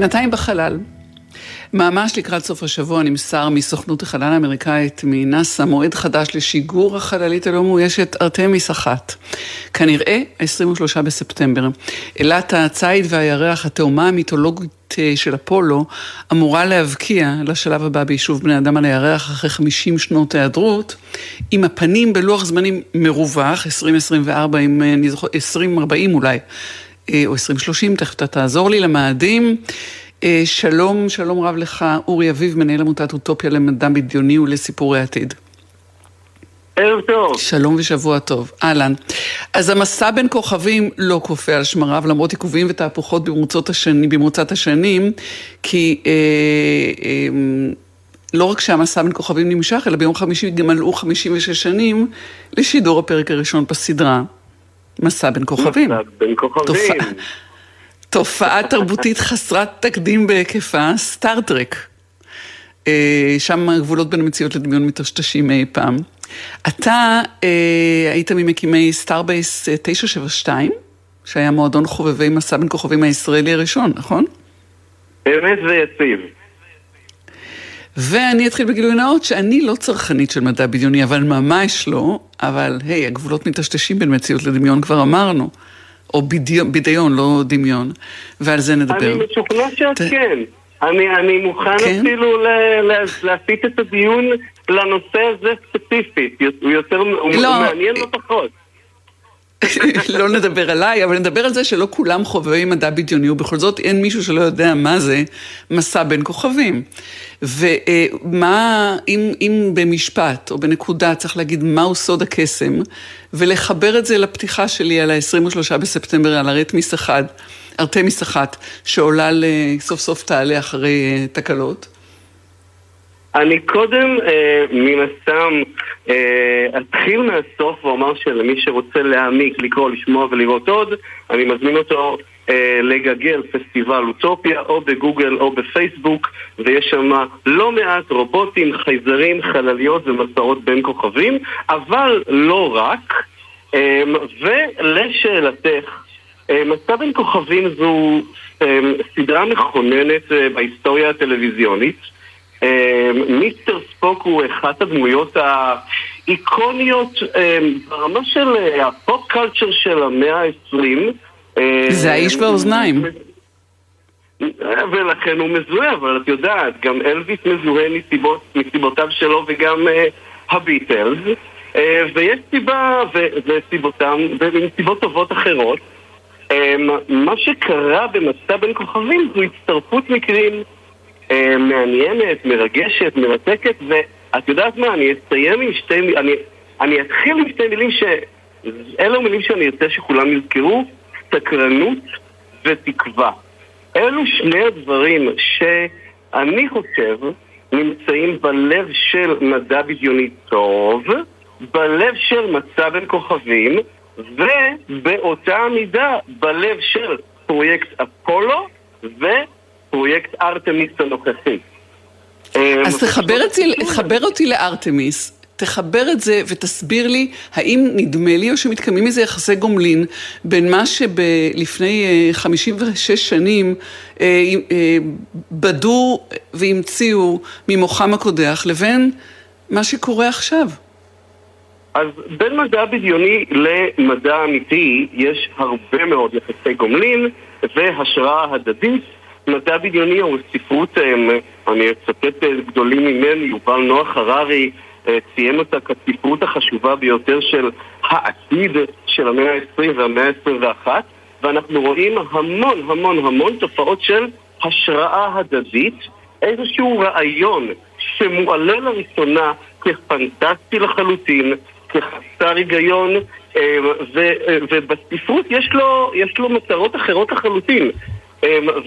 בינתיים בחלל. ממש לקראת סוף השבוע נמסר מסוכנות החלל האמריקאית מנאס"א מועד חדש לשיגור החללית הלא מאוישת ארתמיס אחת. כנראה 23 בספטמבר. אילת הציד והירח, התאומה המיתולוגית אה, של אפולו, אמורה להבקיע לשלב הבא ביישוב בני אדם על הירח אחרי 50 שנות היעדרות, עם הפנים בלוח זמנים מרווח, 2024 עם, אה, אני זוכר, 2040 אולי, או 2030, תכף אתה תעזור לי למאדים. אה, שלום, שלום רב לך, אורי אביב, מנהל עמותת אוטופיה למדע בדיוני ולסיפורי עתיד. ערב טוב. שלום ושבוע טוב, אהלן. אז המסע בין כוכבים לא כופה על שמריו, למרות עיכובים ותהפוכות במרוצות השנים, במרוצת השנים, כי אה, אה, לא רק שהמסע בין כוכבים נמשך, אלא ביום חמישי גם מלאו 56 שנים לשידור הפרק הראשון בסדרה, מסע בין כוכבים. מסע בין כוכבים. תופעה, תופעה תרבותית חסרת תקדים בהיקפה, Star Trek. אה, שם הגבולות בין המציאות לדמיון מטשטשים אי פעם. אתה אה, היית ממקימי Starbase 972, שהיה מועדון חובבי מסע בין כוכבים הישראלי הראשון, נכון? אמת ויציב. ואני אתחיל בגילוי נאות שאני לא צרכנית של מדע בדיוני, אבל ממש לא, אבל היי, הגבולות מטשטשים בין מציאות לדמיון, כבר אמרנו. או בדיון, בדיון, לא דמיון, ועל זה נדבר. אני משוכנע שאת ת- כן. אני, אני מוכן כן? אפילו ל- ל- להסיט את הדיון לנושא הזה ספציפית. הוא יותר, הוא לא. מעניין לא פחות. [LAUGHS] לא נדבר עליי, אבל נדבר על זה שלא כולם חובבי מדע בדיוני, ובכל זאת אין מישהו שלא יודע מה זה מסע בין כוכבים. ומה, אם, אם במשפט או בנקודה צריך להגיד מהו סוד הקסם, ולחבר את זה לפתיחה שלי על ה-23 בספטמבר, על ארתמיס אחד, ארתמיס אחת, שעולה ל- סוף סוף תעלה אחרי אה, תקלות. אני קודם, אה, מן הסתם, אה, אתחיל מהסוף ואומר שלמי שרוצה להעמיק, לקרוא, לשמוע ולראות עוד, אני מזמין אותו אה, לגגל פסטיבל אוטופיה, או בגוגל או בפייסבוק, ויש שם לא מעט רובוטים, חייזרים, חלליות ומסעות בין כוכבים, אבל לא רק. אה, ולשאלתך, אה, מסע בין כוכבים זו אה, סדרה מכוננת אה, בהיסטוריה הטלוויזיונית. אה, מיסטר ספוק הוא אחת הדמויות האיקוניות אה, ברמה של אה, הפופ קלצ'ר של המאה ה-20. אה, זה האיש והאוזניים. ולכן הוא מזוהה, אבל את יודעת, גם אלוויס מזוהה מסיבות, מסיבותיו שלו וגם אה, הביטלס. אה, ויש סיבה, ו- וסיבותם, ומסיבות טובות אחרות. אה, מה שקרה במסע בין כוכבים זו הצטרפות מקרים אה, מעניינת, מרגשת, מרתקת, ואת יודעת מה, אני אסיים עם שתי מילים, אני, אני אתחיל עם שתי מילים ש... אלו מילים שאני ארצה שכולם יזכרו, סקרנות ותקווה. אלו שני הדברים שאני חושב נמצאים בלב של מדע בדיוני טוב, בלב של מצע בין כוכבים, ובאותה המידה בלב של פרויקט אפולו ופרויקט ארתמיס הנוכחי. אז תחבר אותי, תחבר אותי לארתמיס, תחבר את זה ותסביר לי האם נדמה לי או שמתקיימים איזה יחסי גומלין בין מה שלפני 56 שנים אה, אה, בדו והמציאו ממוחם הקודח לבין מה שקורה עכשיו. אז בין מדע בדיוני למדע אמיתי יש הרבה מאוד יחסי גומלין והשראה הדדית. מדע בדיוני הוא ספרות, אני אצטט גדולים ממני, יובל נוח הררי ציין אותה כספרות החשובה ביותר של העתיד של המאה ה-20 והמאה ה-21 ואנחנו רואים המון המון המון תופעות של השראה הדדית, איזשהו רעיון שמועלה לראשונה כפנטסטי לחלוטין, כחסר היגיון, ובספרות יש יש לו מטרות אחרות לחלוטין.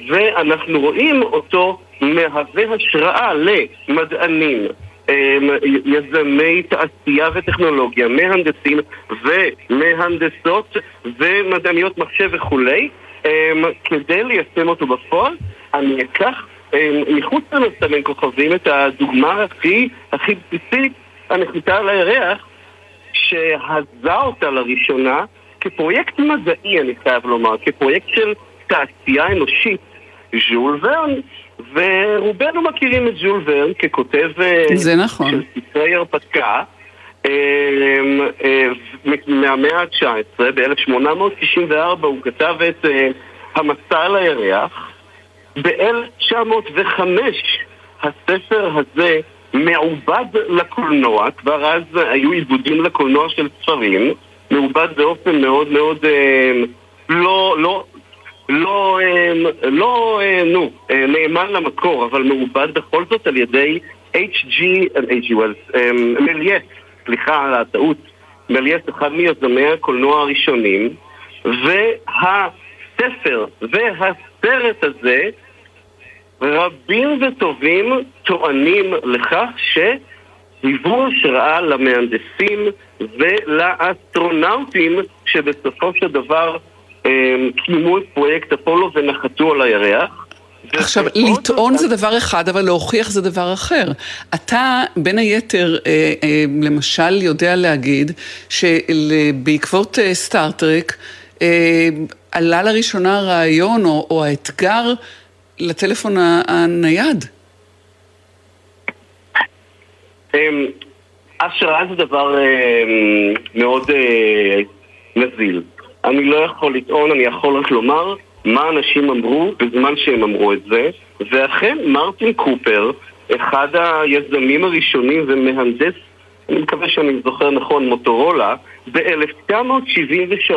ואנחנו רואים אותו מהווה השראה למדענים, יזמי תעשייה וטכנולוגיה, מהנדסים ומהנדסות ומדעניות מחשב וכולי, כדי ליישם אותו בפועל, אני אקח מחוץ בין כוכבים את הדוגמה הכי, הכי בסיסית, הנחיתה על הירח, שהזה אותה לראשונה כפרויקט מדעי, אני חייב לומר, כפרויקט של תעשייה אנושית. ז'ול ורן, ורובנו מכירים את ז'ול ורן ככותב אה, זה נכון. של ספרי הרפתקה אה, אה, מהמאה ה-19, ב-1894 הוא כתב את המסע על הירח. ב-1905 הספר הזה מעובד לקולנוע, כבר אז היו עיבודים לקולנוע של ספרים, מעובד באופן מאוד מאוד לא, לא, לא, לא, נו, נאמן למקור, אבל מעובד בכל זאת על ידי H.G. H.G. מליאס, סליחה על הטעות, מליאס אחד מיזמי הקולנוע הראשונים, והספר והסרט הזה רבים וטובים טוענים לכך שהיוו השראה למהנדסים ולאסטרונאוטים שבסופו של דבר קיימו את פרויקט אפולו ונחתו על הירח. עכשיו, לטעון זה דבר אחד, אבל להוכיח זה דבר אחר. אתה, בין היתר, אה, אה, למשל, יודע להגיד שבעקבות אה, סטארט-טרק, עלה לראשונה הרעיון או, או האתגר לטלפון הנייד. השראה זה דבר מאוד נזיל. אני לא יכול לטעון, אני יכול רק לומר מה אנשים אמרו בזמן שהם אמרו את זה, ואכן מרטין קופר, אחד היזמים הראשונים ומהנדס, אני מקווה שאני זוכר נכון, מוטורולה, ב-1973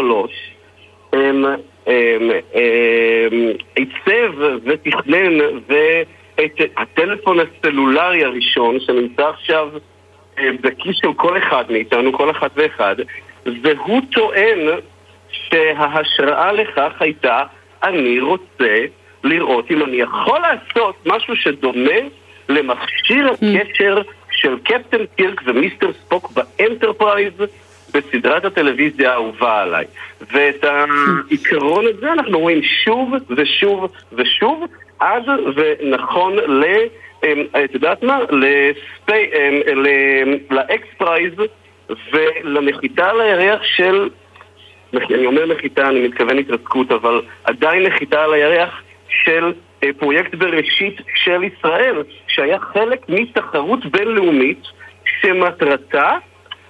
עיצב ותכנן ואת הטלפון הסלולרי הראשון שנמצא עכשיו אה, בכיס של כל אחד מאיתנו, כל אחד ואחד, והוא טוען שההשראה לכך הייתה, אני רוצה לראות אם אני יכול לעשות משהו שדומה למכשיר mm. הקשר של קפטן קירק ומיסטר ספוק ב Enterprise בסדרת הטלוויזיה האהובה עליי. ואת העיקרון הזה אנחנו רואים שוב ושוב ושוב, עד ונכון ל... אמ, את יודעת מה? אמ, ל X Prize ולנחיתה על הירח של אני אומר נחיתה, אני מתכוון התרסקות, אבל עדיין נחיתה על הירח של אה, פרויקט בראשית של ישראל, שהיה חלק מתחרות בינלאומית שמטרתה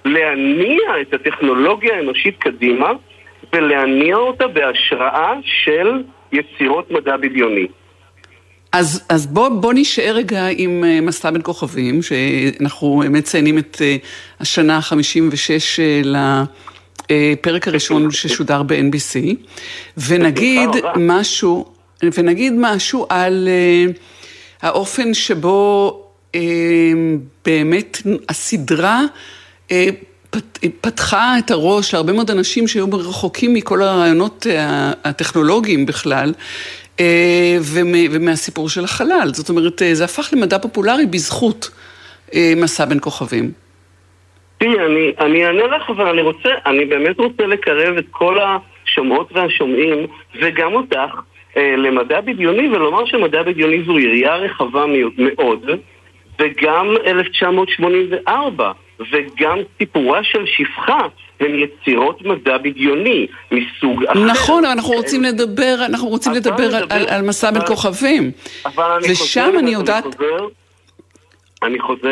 להניע את הטכנולוגיה האנושית קדימה ולהניע אותה בהשראה של יצירות מדע בדיוני. אז, אז בוא, בוא נשאר רגע עם uh, מסע בין כוכבים, שאנחנו מציינים את uh, השנה ה-56 uh, הפרק הראשון ששודר ב-NBC, ונגיד משהו, ונגיד משהו על uh, האופן שבו uh, באמת הסדרה פת, פתחה את הראש להרבה מאוד אנשים שהיו רחוקים מכל הרעיונות הטכנולוגיים בכלל. ומהסיפור של החלל. זאת אומרת, זה הפך למדע פופולרי בזכות מסע בין כוכבים. תראי, אני, אני אענה לך, אבל אני רוצה, אני באמת רוצה לקרב את כל השומעות והשומעים, וגם אותך, אה, למדע בדיוני, ולומר שמדע בדיוני זו יריעה רחבה מאוד, וגם 1984, וגם סיפורה של שפחה. הן יצירות מדע בדיוני מסוג אחר. נכון, אבל אנחנו רוצים לדבר, אנחנו רוצים לדבר על, על, על מסע בין כוכבים. ושם אני יודעת... אני חוזר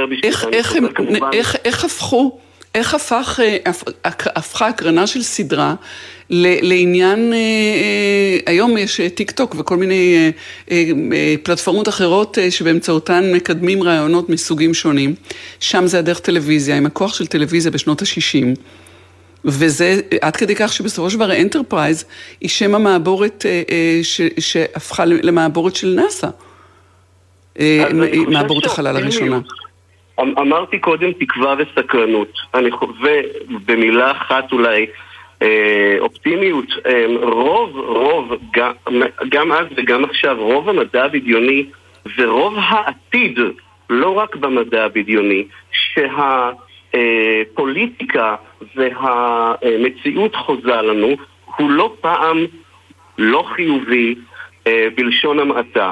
בשביל... איך, איך, הם, איך, איך הפכו, איך הפך, אה, הפכה הקרנה של סדרה לעניין, אה, אה, היום יש טיק טוק וכל מיני פלטפורמות אחרות שבאמצעותן מקדמים רעיונות מסוגים שונים. שם זה הדרך טלוויזיה, עם הכוח של טלוויזיה בשנות ה-60. וזה עד כדי כך שבסופו של דבר ה Enterprise היא שם המעבורת שהפכה למעבורת של נאס"א. מעבורת החלל הראשונה. אמ, אמרתי קודם תקווה וסקרנות. אני חווה במילה אחת אולי אה, אופטימיות. אה, רוב, רוב, גם, גם אז וגם עכשיו, רוב המדע הבדיוני ורוב העתיד, לא רק במדע הבדיוני, שהפוליטיקה והמציאות חוזה לנו, הוא לא פעם לא חיובי, אה, בלשון המעטה.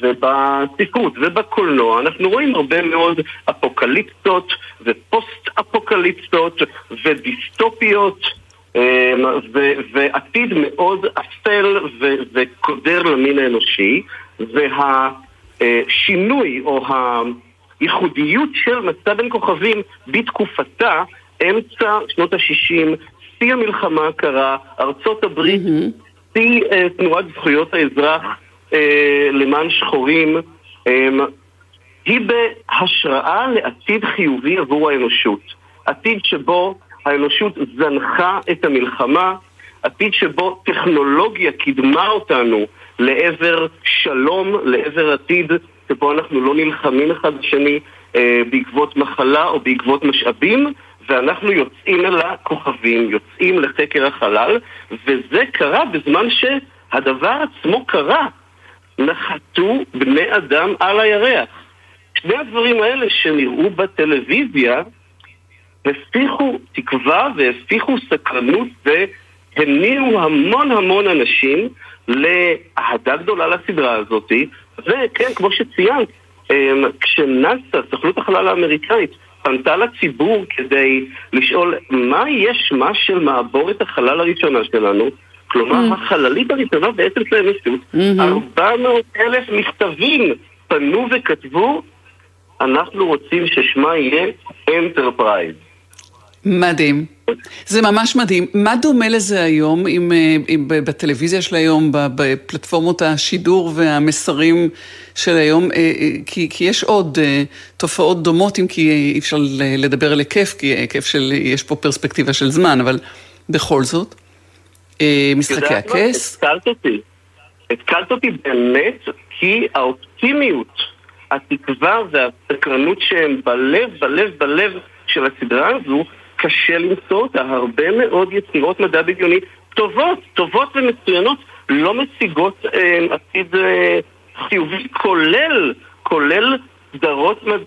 ובספרות ובקולנוע אנחנו רואים הרבה מאוד אפוקליפטות ופוסט-אפוקליפטות ודיסטופיות אה, ועתיד מאוד אפל וקודר למין האנושי והשינוי או הייחודיות של מסע בין כוכבים בתקופתה, אמצע שנות ה-60, שיא המלחמה הקרה, ארצות הברית, שיא mm-hmm. תנועת זכויות האזרח למען שחורים, אה, היא בהשראה לעתיד חיובי עבור האנושות. עתיד שבו האנושות זנחה את המלחמה, עתיד שבו טכנולוגיה קידמה אותנו לעבר שלום, לעבר עתיד שבו אנחנו לא נלחמים אחד בשני אה, בעקבות מחלה או בעקבות משאבים, ואנחנו יוצאים אל הכוכבים, יוצאים לחקר החלל, וזה קרה בזמן שהדבר עצמו קרה. נחתו בני אדם על הירח. שני הדברים האלה שנראו בטלוויזיה הפיחו תקווה והפיחו סקרנות והניעו המון המון אנשים לאהדה גדולה לסדרה הזאת. וכן, כמו שציינת, אמ, כשנאס"א, סוכנות החלל האמריקאית, פנתה לציבור כדי לשאול מה יש שמה של מעבורת החלל הראשונה שלנו, כלומר, mm. החללית הראשונה בעצם של האנושות, mm-hmm. 400 אלף מכתבים פנו וכתבו, אנחנו רוצים ששמה יהיה אנטרפרייז. מדהים. זה ממש מדהים. מה דומה לזה היום, אם, אה, אם בטלוויזיה של היום, בפלטפורמות השידור והמסרים של היום? אה, אה, כי, כי יש עוד תופעות דומות, אם כי אי אפשר לדבר על היקף, כי היקף של, יש פה פרספקטיבה של זמן, אבל בכל זאת. אה, משחקי הכס. התקלת אותי. התקלת אותי באמת כי האופטימיות, התקווה והסקרנות שהם בלב, בלב, בלב של הסדרה הזו, קשה למצוא אותה. הרבה מאוד יצירות מדע בדיוני טובות, טובות ומצוינות, לא משיגות אה, עתיד אה, חיובי, כולל, כולל סדרות מד...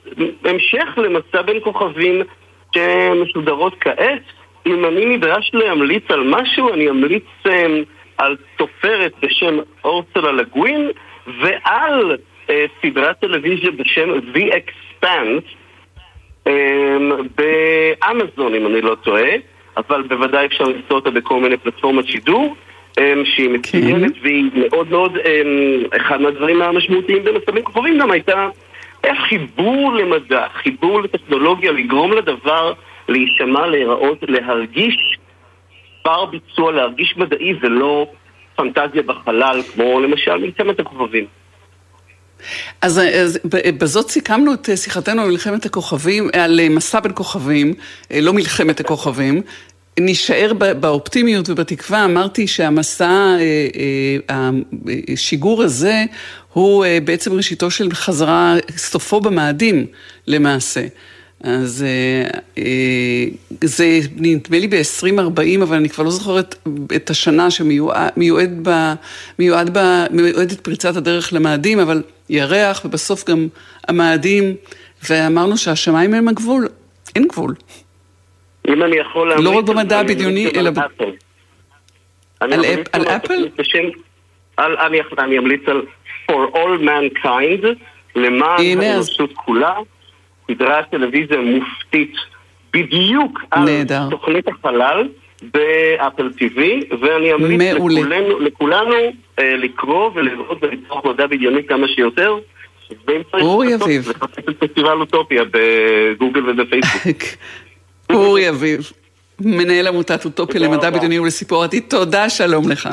המשך למסע בין כוכבים שמשודרות כעת. אם אני נדרש להמליץ על משהו, אני אמליץ um, על סופרת בשם אורסולה לגווין ועל uh, סדרת טלוויזיה בשם The Expanse um, באמזון, אם אני לא טועה, אבל בוודאי אפשר למצוא אותה בכל מיני פלטפורמות שידור. um, שהיא מצוינת כן. והיא מאוד מאוד, um, אחד מהדברים המשמעותיים במצבים כוכבים גם הייתה חיבור למדע, חיבור לטכנולוגיה, לגרום לדבר להישמע, להיראות, להרגיש בר ביצוע, להרגיש מדעי ולא פנטזיה בחלל, כמו למשל מלחמת הכוכבים. אז, אז בזאת סיכמנו את שיחתנו על מלחמת הכוכבים, על מסע בין כוכבים, לא מלחמת הכוכבים. נישאר באופטימיות ובתקווה, אמרתי שהמסע, השיגור הזה, הוא בעצם ראשיתו של חזרה, סופו במאדים למעשה. אז אה, אה, זה נדמה לי ב-2040, אבל אני כבר לא זוכרת את השנה שמיועדת מיועד מיועד פריצת הדרך למאדים, אבל ירח ובסוף גם המאדים, ואמרנו שהשמיים הם הגבול, אין גבול. אם אני יכול להמליץ... לא רק במדע הבדיוני, אלא... על אפל? אני אמליץ על For All Mankind, למען האנושות כולה. סדרת טלוויזיה מופתית בדיוק על נהדר. תוכנית החלל באפל TV, ואני אמליץ לכולנו, לכולנו אה, לקרוא ולראות ולצרוך מדע בדיוני כמה שיותר. אורי אביב. לחפש את פסטיבל אוטופיה בגוגל ובפייסבוק. [LAUGHS] אורי אביב, מנהל עמותת אוטופיה למדע בדיוני ולסיפור עתיד, תודה, שלום לך.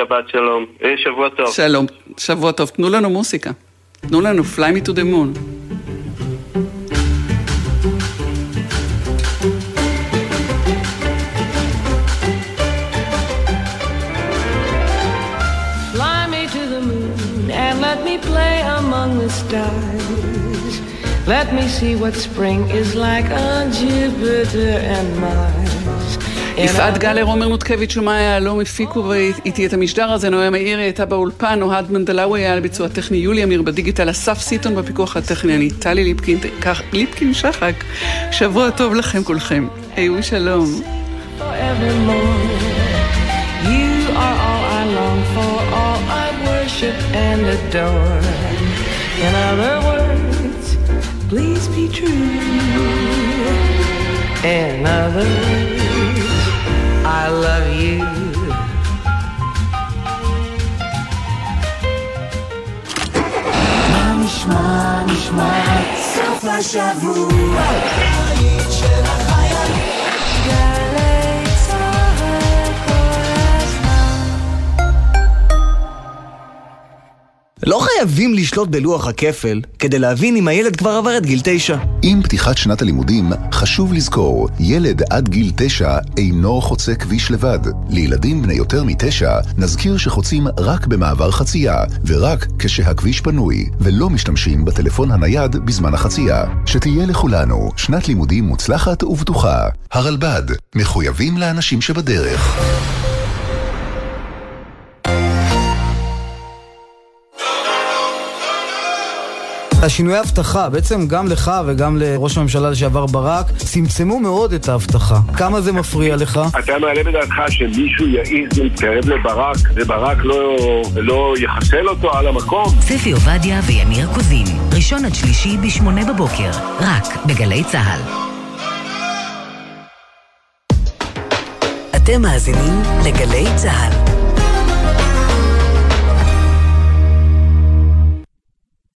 שבת שלום, אה, שבוע טוב. שלום, שבוע טוב. תנו לנו מוסיקה. תנו לנו Fly me to the moon. Stars. Let me see what spring is like on Jupiter and Mars. יפעת גלר, עומר מותקביץ' ומאיה יהלום הפיקו איתי את המשדר הזה, נועה מאירי הייתה באולפן, אוהד מנדלאווי היה על ביצוע טכני, יולי אמיר בדיגיטל, אסף סיטון בפיקוח הטכני, אני טלי ליפקין, ליפקין שחק, שבוע טוב לכם כולכם, היו שלום. You are all I long worship and adore. In other words, please be true. In other words, I love you. נשמע, נשמע, סוף השבוע, לא חייבים לשלוט בלוח הכפל כדי להבין אם הילד כבר עבר את גיל תשע. עם פתיחת שנת הלימודים, חשוב לזכור, ילד עד גיל תשע אינו חוצה כביש לבד. לילדים בני יותר מתשע, נזכיר שחוצים רק במעבר חצייה, ורק כשהכביש פנוי, ולא משתמשים בטלפון הנייד בזמן החצייה. שתהיה לכולנו שנת לימודים מוצלחת ובטוחה. הרלב"ד, מחויבים לאנשים שבדרך. השינוי האבטחה, בעצם גם לך וגם לראש הממשלה לשעבר ברק, צמצמו מאוד את האבטחה. כמה זה מפריע לך? אתה מעלה בדעתך שמישהו יעז להתקרב לברק, וברק לא, לא יחסל אותו על המקום? ספי עובדיה ויניר קוזין, ראשון עד שלישי בשמונה בבוקר, רק בגלי צה"ל. אתם מאזינים לגלי צה"ל.